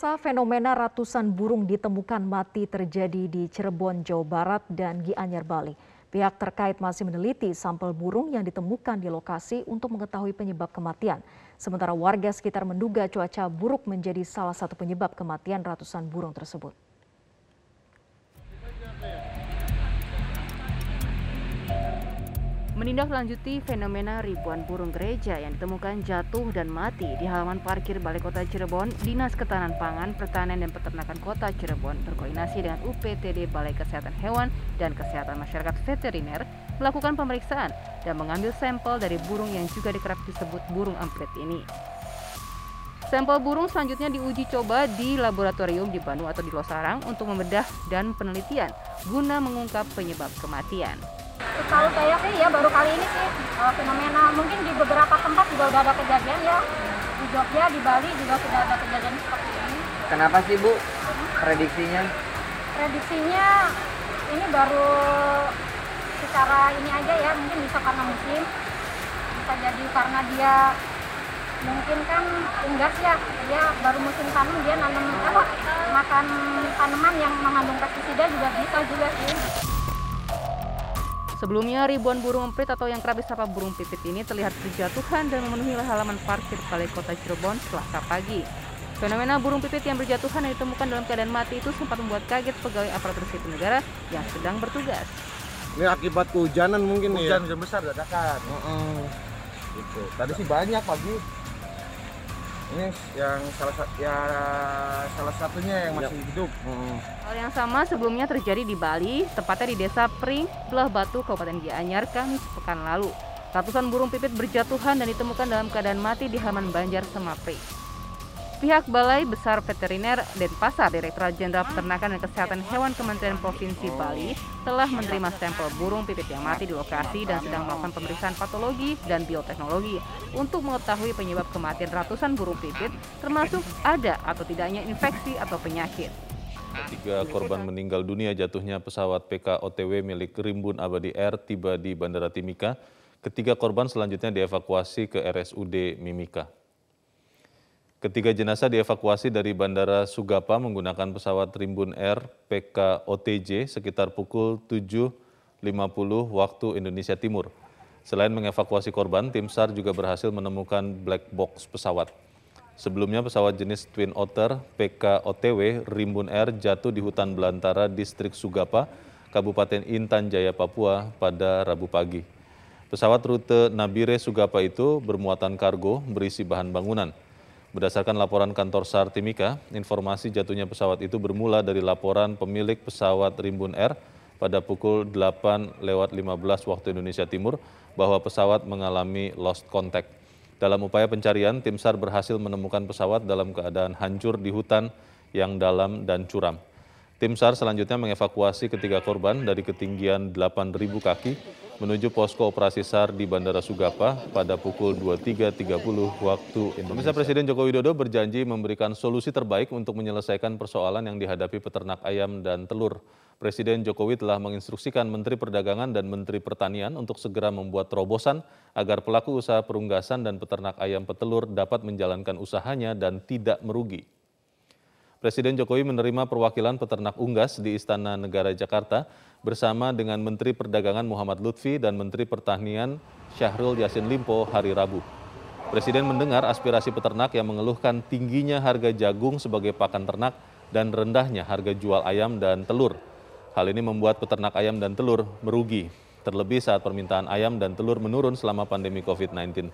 Pemirsa, fenomena ratusan burung ditemukan mati terjadi di Cirebon, Jawa Barat dan Gianyar, Bali. Pihak terkait masih meneliti sampel burung yang ditemukan di lokasi untuk mengetahui penyebab kematian. Sementara warga sekitar menduga cuaca buruk menjadi salah satu penyebab kematian ratusan burung tersebut. Menindaklanjuti fenomena ribuan burung gereja yang ditemukan jatuh dan mati di halaman parkir Balai Kota Cirebon, Dinas Ketahanan Pangan, Pertanian dan Peternakan Kota Cirebon berkoordinasi dengan UPTD Balai Kesehatan Hewan dan Kesehatan Masyarakat Veteriner melakukan pemeriksaan dan mengambil sampel dari burung yang juga dikerap disebut burung amplet ini. Sampel burung selanjutnya diuji coba di laboratorium di Bandung atau di Losarang untuk membedah dan penelitian guna mengungkap penyebab kematian. Kalau saya sih ya baru kali ini sih. Uh, fenomena mungkin di beberapa tempat juga udah ada kejadian ya. Di Jogja di Bali juga sudah ada kejadian seperti ini. Kenapa sih Bu? Prediksinya? Prediksinya ini baru secara ini aja ya. Mungkin bisa karena musim. Bisa jadi karena dia mungkin kan unggas ya. Dia baru musim tanam dia nanam apa makan tanaman yang mengandung pestisida juga bisa juga sih. Sebelumnya, ribuan burung emprit atau yang kerap disapa burung pipit ini terlihat berjatuhan dan memenuhi halaman parkir Balai Kota Cirebon selasa pagi. Fenomena burung pipit yang berjatuhan yang ditemukan dalam keadaan mati itu sempat membuat kaget pegawai aparatur sipil negara yang sedang bertugas. Ini akibat kehujanan mungkin hujan, ya? Hujan besar dadakan. Uh -uh. Gitu. Tadi sih banyak pagi. Ini yang salah ya salah satunya yang masih ya. hidup. Uh. Hal yang sama sebelumnya terjadi di Bali, tepatnya di Desa Pring, Belah Batu, Kabupaten Gianyar, Kamis pekan lalu. Ratusan burung pipit berjatuhan dan ditemukan dalam keadaan mati di halaman Banjar Semapri. Pihak Balai Besar Veteriner Denpasar, Direktorat Jenderal Peternakan dan Kesehatan Hewan Kementerian Provinsi Bali telah menerima sampel burung pipit yang mati di lokasi dan sedang melakukan pemeriksaan patologi dan bioteknologi untuk mengetahui penyebab kematian ratusan burung pipit termasuk ada atau tidaknya infeksi atau penyakit. Tiga korban meninggal dunia jatuhnya pesawat PK OTW milik Rimbun Abadi Air tiba di Bandara Timika. Ketiga korban selanjutnya dievakuasi ke RSUD Mimika. Ketiga jenazah dievakuasi dari Bandara Sugapa menggunakan pesawat Rimbun Air PK OTJ sekitar pukul 7.50 waktu Indonesia Timur. Selain mengevakuasi korban, tim SAR juga berhasil menemukan black box pesawat. Sebelumnya pesawat jenis Twin Otter PK OTW Rimbun Air jatuh di hutan belantara distrik Sugapa, Kabupaten Intan Jaya, Papua pada Rabu pagi. Pesawat rute Nabire Sugapa itu bermuatan kargo berisi bahan bangunan. Berdasarkan laporan kantor SAR Timika, informasi jatuhnya pesawat itu bermula dari laporan pemilik pesawat Rimbun Air pada pukul 8 lewat 15 waktu Indonesia Timur bahwa pesawat mengalami lost contact. Dalam upaya pencarian, tim SAR berhasil menemukan pesawat dalam keadaan hancur di hutan yang dalam dan curam. Tim SAR selanjutnya mengevakuasi ketiga korban dari ketinggian 8.000 kaki menuju posko operasi SAR di Bandara Sugapa pada pukul 23.30 waktu Indonesia. Presiden Joko Widodo berjanji memberikan solusi terbaik untuk menyelesaikan persoalan yang dihadapi peternak ayam dan telur. Presiden Jokowi telah menginstruksikan Menteri Perdagangan dan Menteri Pertanian untuk segera membuat terobosan agar pelaku usaha perunggasan dan peternak ayam petelur dapat menjalankan usahanya dan tidak merugi. Presiden Jokowi menerima perwakilan peternak unggas di Istana Negara Jakarta bersama dengan Menteri Perdagangan Muhammad Lutfi dan Menteri Pertanian Syahrul Yasin Limpo hari Rabu. Presiden mendengar aspirasi peternak yang mengeluhkan tingginya harga jagung sebagai pakan ternak dan rendahnya harga jual ayam dan telur. Hal ini membuat peternak ayam dan telur merugi, terlebih saat permintaan ayam dan telur menurun selama pandemi COVID-19.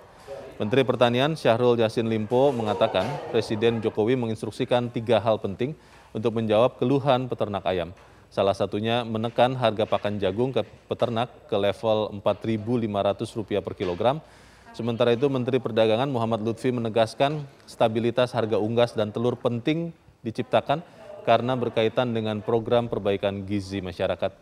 Menteri Pertanian Syahrul Yasin Limpo mengatakan Presiden Jokowi menginstruksikan tiga hal penting untuk menjawab keluhan peternak ayam. Salah satunya menekan harga pakan jagung ke peternak ke level Rp4.500 per kilogram. Sementara itu Menteri Perdagangan Muhammad Lutfi menegaskan stabilitas harga unggas dan telur penting diciptakan karena berkaitan dengan program perbaikan gizi masyarakat.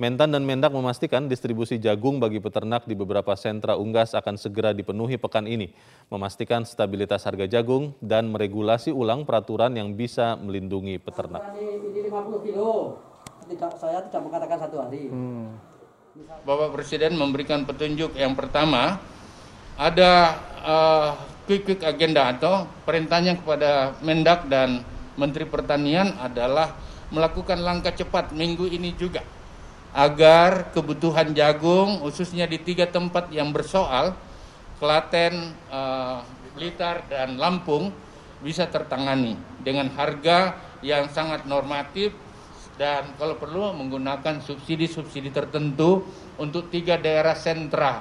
Mentan dan Mendak memastikan distribusi jagung bagi peternak di beberapa sentra unggas akan segera dipenuhi pekan ini, memastikan stabilitas harga jagung dan meregulasi ulang peraturan yang bisa melindungi peternak. Ini 50 kilo tidak saya tidak mengatakan satu hari. Hmm. Bapak Presiden memberikan petunjuk yang pertama ada uh, quick quick agenda atau perintahnya kepada Mendak dan Menteri Pertanian adalah melakukan langkah cepat minggu ini juga agar kebutuhan jagung khususnya di tiga tempat yang bersoal Klaten, uh, Blitar dan Lampung bisa tertangani dengan harga yang sangat normatif dan kalau perlu menggunakan subsidi-subsidi tertentu untuk tiga daerah sentra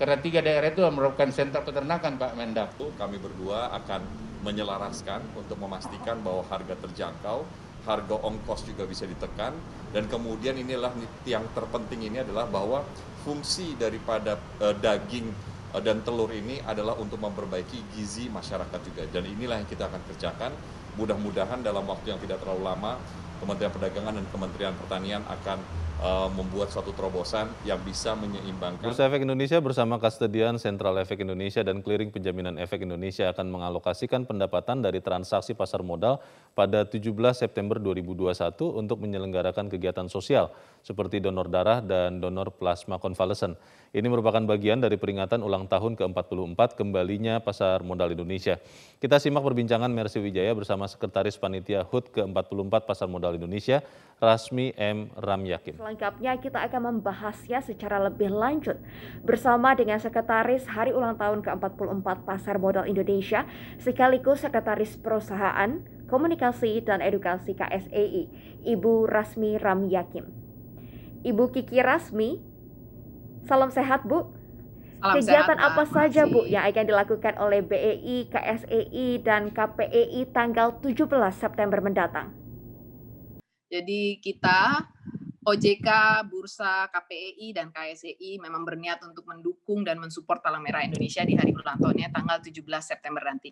karena tiga daerah itu merupakan sentra peternakan Pak Mendak. Kami berdua akan menyelaraskan untuk memastikan bahwa harga terjangkau, harga ongkos juga bisa ditekan, dan kemudian inilah yang terpenting ini adalah bahwa fungsi daripada uh, daging uh, dan telur ini adalah untuk memperbaiki gizi masyarakat juga, dan inilah yang kita akan kerjakan. Mudah-mudahan dalam waktu yang tidak terlalu lama, Kementerian Perdagangan dan Kementerian Pertanian akan uh, membuat suatu terobosan yang bisa menyeimbangkan. Bursa Efek Indonesia bersama Kastedian Sentral Efek Indonesia dan Clearing Penjaminan Efek Indonesia akan mengalokasikan pendapatan dari transaksi pasar modal pada 17 September 2021 untuk menyelenggarakan kegiatan sosial seperti donor darah dan donor plasma konvalesen. Ini merupakan bagian dari peringatan ulang tahun ke-44 kembalinya pasar modal Indonesia. Kita simak perbincangan Mercy Wijaya bersama Sekretaris Panitia HUT ke-44 Pasar Modal Indonesia, Rasmi M. Ramyakin. Selengkapnya kita akan membahasnya secara lebih lanjut bersama dengan Sekretaris Hari Ulang Tahun ke-44 Pasar Modal Indonesia, sekaligus Sekretaris Perusahaan, Komunikasi dan Edukasi KSEI, Ibu Rasmi Ramyakin. Ibu Kiki Rasmi, Salam sehat Bu. Salam Kegiatan sehat, apa saja Bu yang akan dilakukan oleh BEI, KSEI, dan KPEI tanggal 17 September mendatang? Jadi kita OJK, Bursa, KPEI, dan KSEI memang berniat untuk mendukung dan mensupport Palang Merah Indonesia di hari ulang tahunnya tanggal 17 September nanti.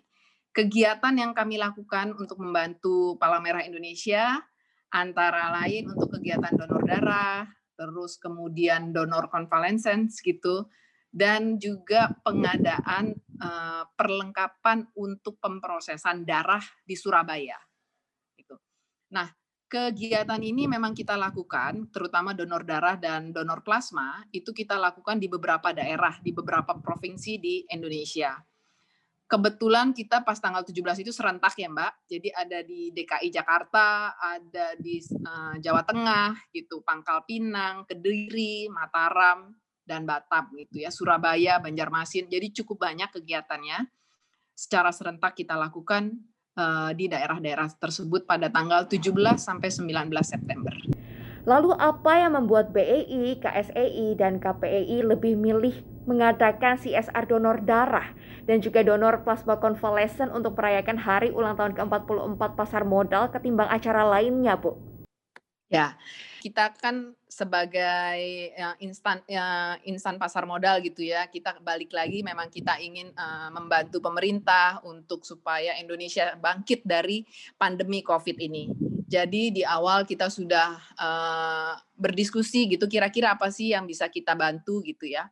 Kegiatan yang kami lakukan untuk membantu Palang Merah Indonesia antara lain untuk kegiatan donor darah, terus kemudian donor convalescence gitu, dan juga pengadaan uh, perlengkapan untuk pemprosesan darah di Surabaya. Gitu. Nah, kegiatan ini memang kita lakukan, terutama donor darah dan donor plasma, itu kita lakukan di beberapa daerah, di beberapa provinsi di Indonesia kebetulan kita pas tanggal 17 itu serentak ya Mbak. Jadi ada di DKI Jakarta, ada di uh, Jawa Tengah gitu, Pangkal Pinang, Kediri, Mataram dan Batam gitu ya, Surabaya, Banjarmasin. Jadi cukup banyak kegiatannya secara serentak kita lakukan uh, di daerah-daerah tersebut pada tanggal 17 sampai 19 September. Lalu apa yang membuat BEI, KSEI, dan KPEI lebih milih mengadakan CSR donor darah dan juga donor plasma konvalesen untuk merayakan hari ulang tahun ke-44 pasar modal ketimbang acara lainnya, Bu? Ya, kita kan sebagai ya, instan ya, instan pasar modal gitu ya, kita balik lagi memang kita ingin uh, membantu pemerintah untuk supaya Indonesia bangkit dari pandemi COVID ini. Jadi di awal kita sudah uh, berdiskusi gitu kira-kira apa sih yang bisa kita bantu gitu ya.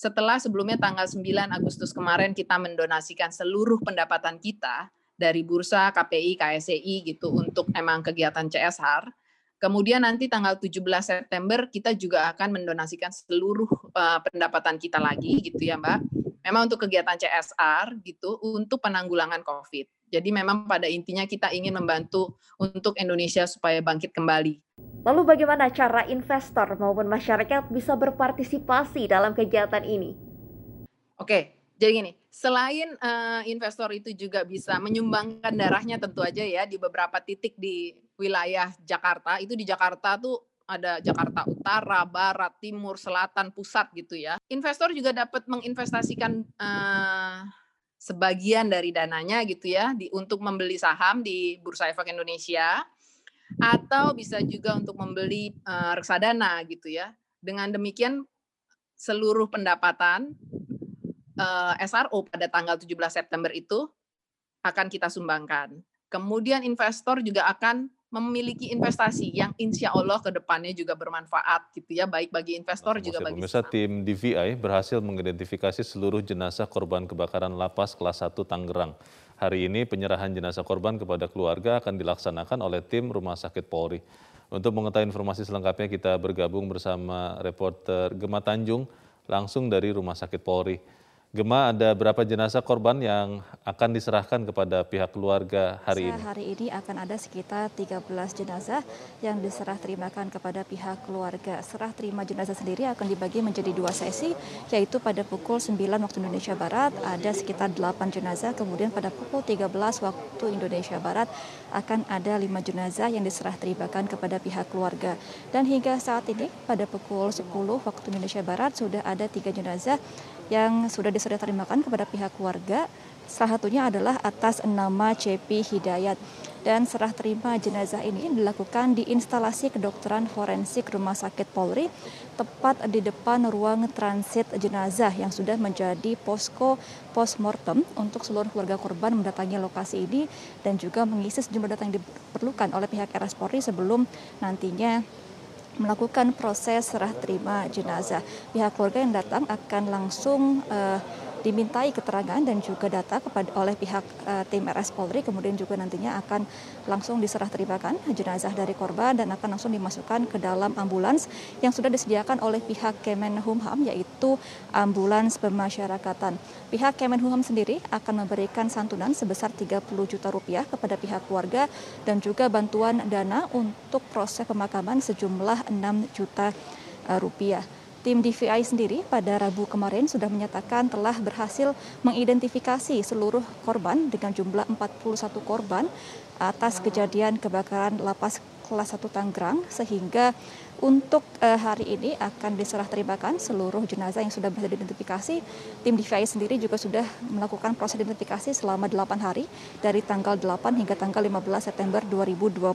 Setelah sebelumnya tanggal 9 Agustus kemarin kita mendonasikan seluruh pendapatan kita dari bursa KPI, KSEI gitu untuk emang kegiatan CSR. Kemudian nanti tanggal 17 September kita juga akan mendonasikan seluruh uh, pendapatan kita lagi gitu ya Mbak. Memang untuk kegiatan CSR gitu untuk penanggulangan COVID. Jadi memang pada intinya kita ingin membantu untuk Indonesia supaya bangkit kembali. Lalu bagaimana cara investor maupun masyarakat bisa berpartisipasi dalam kegiatan ini? Oke, jadi gini, selain uh, investor itu juga bisa menyumbangkan darahnya tentu aja ya di beberapa titik di wilayah Jakarta, itu di Jakarta tuh ada Jakarta Utara, Barat, Timur, Selatan, Pusat gitu ya. Investor juga dapat menginvestasikan uh, sebagian dari dananya gitu ya di untuk membeli saham di Bursa Efek Indonesia atau bisa juga untuk membeli uh, reksadana gitu ya. Dengan demikian seluruh pendapatan uh, eh, SRO pada tanggal 17 September itu akan kita sumbangkan. Kemudian investor juga akan memiliki investasi yang insya Allah ke depannya juga bermanfaat gitu ya, baik bagi investor nah, juga bagi Pemirsa tim DVI berhasil mengidentifikasi seluruh jenazah korban kebakaran lapas kelas 1 Tangerang. Hari ini penyerahan jenazah korban kepada keluarga akan dilaksanakan oleh tim Rumah Sakit Polri. Untuk mengetahui informasi selengkapnya kita bergabung bersama reporter Gema Tanjung langsung dari Rumah Sakit Polri. Gema, ada berapa jenazah korban yang akan diserahkan kepada pihak keluarga hari ini? Hari ini akan ada sekitar 13 jenazah yang diserah terimakan kepada pihak keluarga. Serah terima jenazah sendiri akan dibagi menjadi dua sesi, yaitu pada pukul 9 waktu Indonesia Barat ada sekitar 8 jenazah, kemudian pada pukul 13 waktu Indonesia Barat akan ada 5 jenazah yang diserah terimakan kepada pihak keluarga. Dan hingga saat ini pada pukul 10 waktu Indonesia Barat sudah ada tiga jenazah yang sudah diserah terimakan kepada pihak keluarga. Salah satunya adalah atas nama CP Hidayat. Dan serah terima jenazah ini dilakukan di instalasi kedokteran forensik Rumah Sakit Polri, tepat di depan ruang transit jenazah yang sudah menjadi posko postmortem untuk seluruh keluarga korban mendatangi lokasi ini dan juga mengisi sejumlah data yang diperlukan oleh pihak RS Polri sebelum nantinya melakukan proses serah terima jenazah. Pihak keluarga yang datang akan langsung uh, dimintai keterangan dan juga data kepada oleh pihak uh, tim RS Polri kemudian juga nantinya akan langsung diserah terimakan jenazah dari korban dan akan langsung dimasukkan ke dalam ambulans yang sudah disediakan oleh pihak Kemenhumham yaitu ambulans pemasyarakatan. Pihak Kemenhumham sendiri akan memberikan santunan sebesar 30 juta rupiah kepada pihak keluarga dan juga bantuan dana untuk proses pemakaman sejumlah 6 juta uh, rupiah. Tim DVI sendiri pada Rabu kemarin sudah menyatakan telah berhasil mengidentifikasi seluruh korban dengan jumlah 41 korban atas kejadian kebakaran lapas kelas 1 Tangerang sehingga untuk uh, hari ini akan diserah terimakan seluruh jenazah yang sudah bisa diidentifikasi. Tim DVI sendiri juga sudah melakukan proses identifikasi selama 8 hari dari tanggal 8 hingga tanggal 15 September 2021.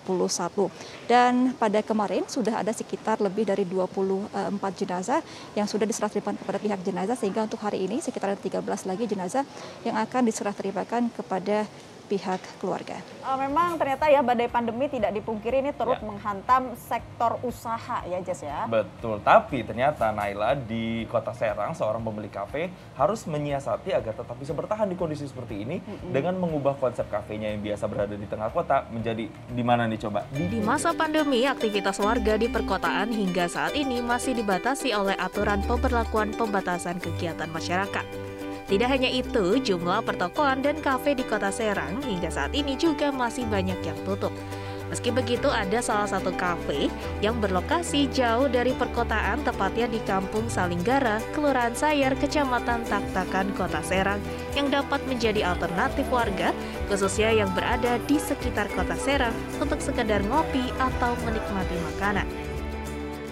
Dan pada kemarin sudah ada sekitar lebih dari 24 jenazah yang sudah diserah terimakan kepada pihak jenazah sehingga untuk hari ini sekitar ada 13 lagi jenazah yang akan diserah terimakan kepada pihak keluarga. Uh, memang ternyata ya badai pandemi tidak dipungkiri ini turut ya. menghantam sektor usaha ya Jess ya. Betul, tapi ternyata Naila di kota Serang seorang pemilik kafe harus menyiasati agar tetap bisa bertahan di kondisi seperti ini mm-hmm. dengan mengubah konsep kafenya yang biasa berada di tengah kota menjadi di mana nih coba? Di masa pandemi, aktivitas warga di perkotaan hingga saat ini masih dibatasi oleh aturan pemberlakuan pembatasan kegiatan masyarakat. Tidak hanya itu, jumlah pertokoan dan kafe di kota Serang hingga saat ini juga masih banyak yang tutup. Meski begitu, ada salah satu kafe yang berlokasi jauh dari perkotaan, tepatnya di Kampung Salinggara, Kelurahan Sayar, Kecamatan Taktakan, Kota Serang, yang dapat menjadi alternatif warga, khususnya yang berada di sekitar Kota Serang, untuk sekedar ngopi atau menikmati makanan.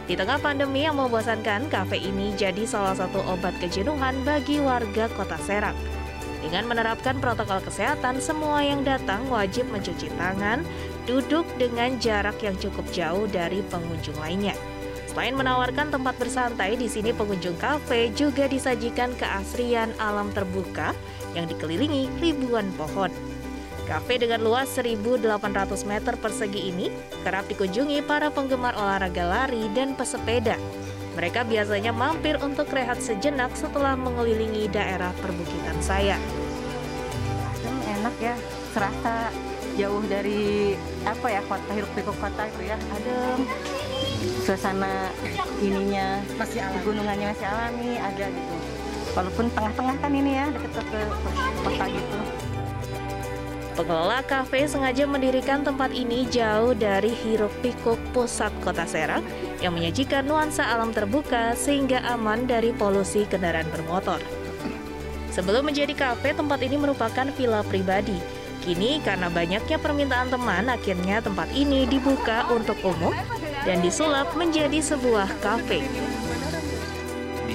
Di tengah pandemi yang membosankan, kafe ini jadi salah satu obat kejenuhan bagi warga kota Serang. Dengan menerapkan protokol kesehatan, semua yang datang wajib mencuci tangan, duduk dengan jarak yang cukup jauh dari pengunjung lainnya. Selain menawarkan tempat bersantai, di sini pengunjung kafe juga disajikan keasrian alam terbuka yang dikelilingi ribuan pohon. Kafe dengan luas 1.800 meter persegi ini kerap dikunjungi para penggemar olahraga lari dan pesepeda. Mereka biasanya mampir untuk rehat sejenak setelah mengelilingi daerah perbukitan saya. Hmm, enak ya, serasa jauh dari apa ya kota hiruk pikuk kota itu ya, adem. Suasana ininya masih alami. gunungannya masih alami, ada gitu. Walaupun tengah-tengah kan ini ya, dekat ke kota gitu. Pengelola kafe sengaja mendirikan tempat ini jauh dari hiruk pikuk pusat kota Serang yang menyajikan nuansa alam terbuka sehingga aman dari polusi kendaraan bermotor. Sebelum menjadi kafe, tempat ini merupakan villa pribadi. Kini karena banyaknya permintaan teman, akhirnya tempat ini dibuka untuk umum dan disulap menjadi sebuah kafe.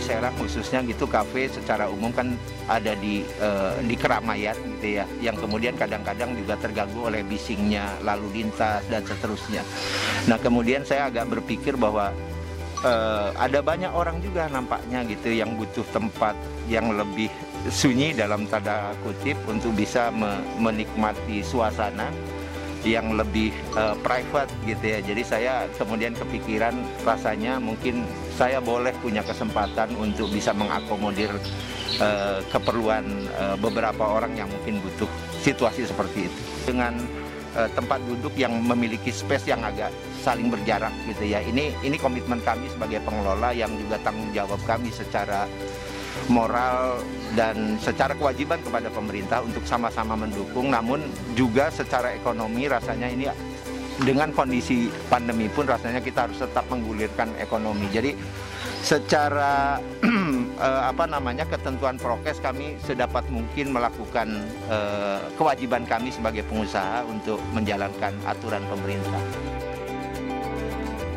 Serang khususnya gitu kafe secara umum kan ada di uh, di keramaian gitu ya yang kemudian kadang-kadang juga terganggu oleh bisingnya lalu lintas dan seterusnya. Nah kemudian saya agak berpikir bahwa uh, ada banyak orang juga nampaknya gitu yang butuh tempat yang lebih sunyi dalam tanda kutip untuk bisa me menikmati suasana yang lebih uh, private gitu ya. Jadi saya kemudian kepikiran rasanya mungkin saya boleh punya kesempatan untuk bisa mengakomodir uh, keperluan uh, beberapa orang yang mungkin butuh situasi seperti itu. Dengan uh, tempat duduk yang memiliki space yang agak saling berjarak gitu ya. Ini ini komitmen kami sebagai pengelola yang juga tanggung jawab kami secara moral dan secara kewajiban kepada pemerintah untuk sama-sama mendukung namun juga secara ekonomi rasanya ini dengan kondisi pandemi pun rasanya kita harus tetap menggulirkan ekonomi. Jadi secara eh, apa namanya ketentuan prokes kami sedapat mungkin melakukan eh, kewajiban kami sebagai pengusaha untuk menjalankan aturan pemerintah.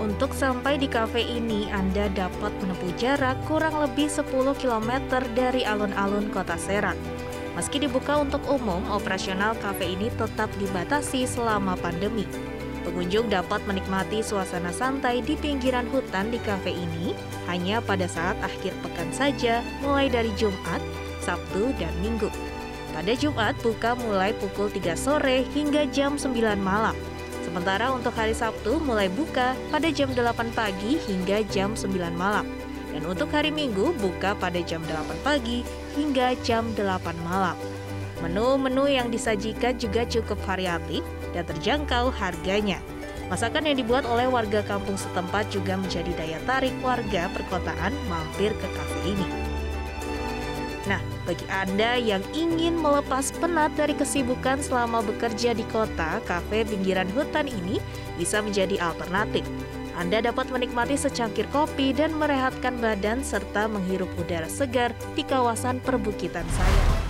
Untuk sampai di kafe ini, Anda dapat menempuh jarak kurang lebih 10 km dari alun-alun kota Serang. Meski dibuka untuk umum, operasional kafe ini tetap dibatasi selama pandemi. Pengunjung dapat menikmati suasana santai di pinggiran hutan di kafe ini hanya pada saat akhir pekan saja, mulai dari Jumat, Sabtu, dan Minggu. Pada Jumat buka mulai pukul 3 sore hingga jam 9 malam. Sementara untuk hari Sabtu mulai buka pada jam 8 pagi hingga jam 9 malam. Dan untuk hari Minggu buka pada jam 8 pagi hingga jam 8 malam. Menu-menu yang disajikan juga cukup variatif dan terjangkau harganya. Masakan yang dibuat oleh warga kampung setempat juga menjadi daya tarik warga perkotaan mampir ke kafe ini. Nah, bagi Anda yang ingin melepas penat dari kesibukan selama bekerja di kota, kafe pinggiran hutan ini bisa menjadi alternatif. Anda dapat menikmati secangkir kopi dan merehatkan badan serta menghirup udara segar di kawasan perbukitan saya.